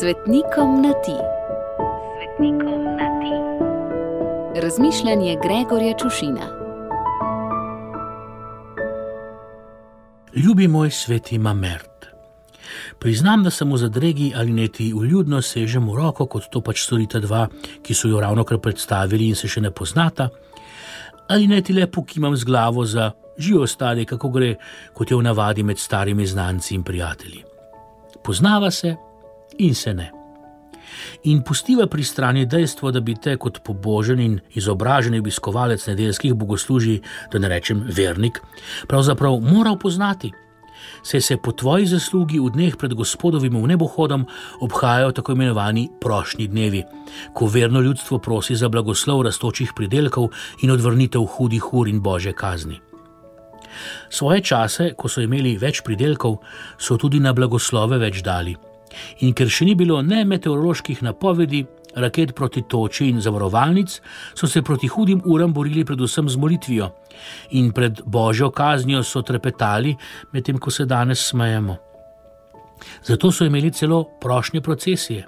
Svetnikom na ti. Svetnikom na ti. Razmišljanje Gregorja Čušina. Ljubi moj sveti Mamert. Priznam, da sem v zadregi ali neti uljudno sežem v roko, kot to pač storita dva, ki so jo ravno kar predstavili in se še ne poznata, ali neti lepo kimam z glavo za živo stari, kako gre, kot je v navadi med starimi znanci in prijatelji. Poznava se in se ne. In pustiva pri strani dejstvo, da bi te kot pobožen in izobražen obiskovalec nedeljskih bogoslužij, da ne rečem vernik, pravzaprav moral poznati. Se se po tvoji zaslugi v dneh pred gospodovim nebohodom obhajajo tako imenovani prošnji dnevi, ko verno ljudstvo prosi za blagoslov rastočih pridelkov in odvrnitev hudih ur in božje kazni. Svoje čase, ko so imeli več pridelkov, so tudi na blagoslove več dali. In ker še ni bilo ne meteoroloških napovedi, raket proti toči in zavarovalnic, so se proti hudim uram borili predvsem z molitvijo in pred božjo kaznijo so trepetali, medtem ko se danes smejemo. Zato so imeli celo prošnje procesije.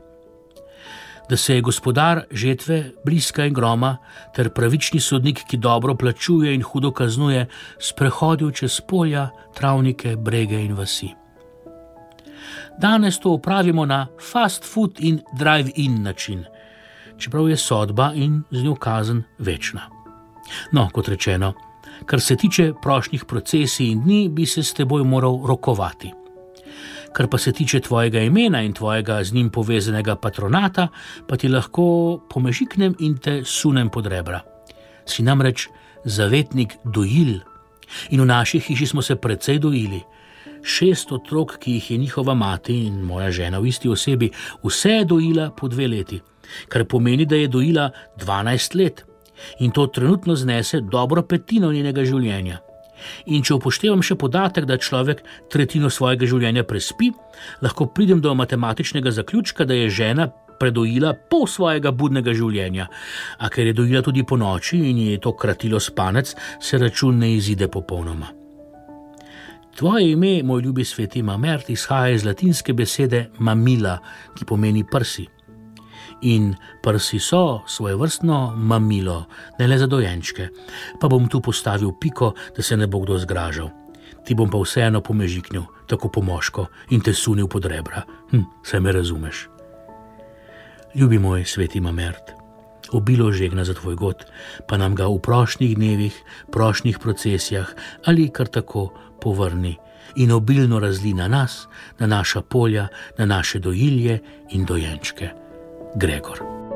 Da se je gospodar žetve, bliska in groma, ter pravični sodnik, ki dobro plačuje in hudo kaznuje, sprehodil čez polja, travnike, brege in vasi. Danes to upravimo na fast food in drive-in način, čeprav je sodba in z njo kazen večna. No, kot rečeno, kar se tiče prošnjih procesij in dni, bi se s teboj moral rokovati. Kar pa se tiče tvojega imena in tvojega z njim povezanega patronata, pa ti lahko pomežiknem in te sunem pod rebra. Si namreč zavetnik dojil. In v naši hiši smo se precej dojili šest otrok, ki jih je njihova mati in moja žena v isti osebi, vse dojila po dve leti, kar pomeni, da je dojila 12 let in to trenutno znese dobro petino njenega življenja. In če upoštevam še podatek, da človek tretjino svojega življenja prespi, lahko pridem do matematičnega zaključka, da je žena predojila pol svojega budnega življenja. A ker je dojila tudi po noči in je to kratilo spanec, se račun ne izide popolnoma. Tvoje ime, moj ljubi sveti Mamert, izhaja iz latinske besede mamila, ki pomeni prsi. In prsi so svoje vrstno mamilo, ne le za dojenčke. Pa bom tu postavil piko, da se ne bo kdo zgražal. Ti bom pa vseeno pomežiknil, tako pomoško in te sunil pod rebra. Hm, se me razumeš. Ljubi moj sveti Mamert, obilo žegna za tvoj god, pa nam ga v prošnjih dnevih, prošnjih procesijah ali kar tako povrni in obilno razli na nas, na naša polja, na naše dojilje in dojenčke. Gregor.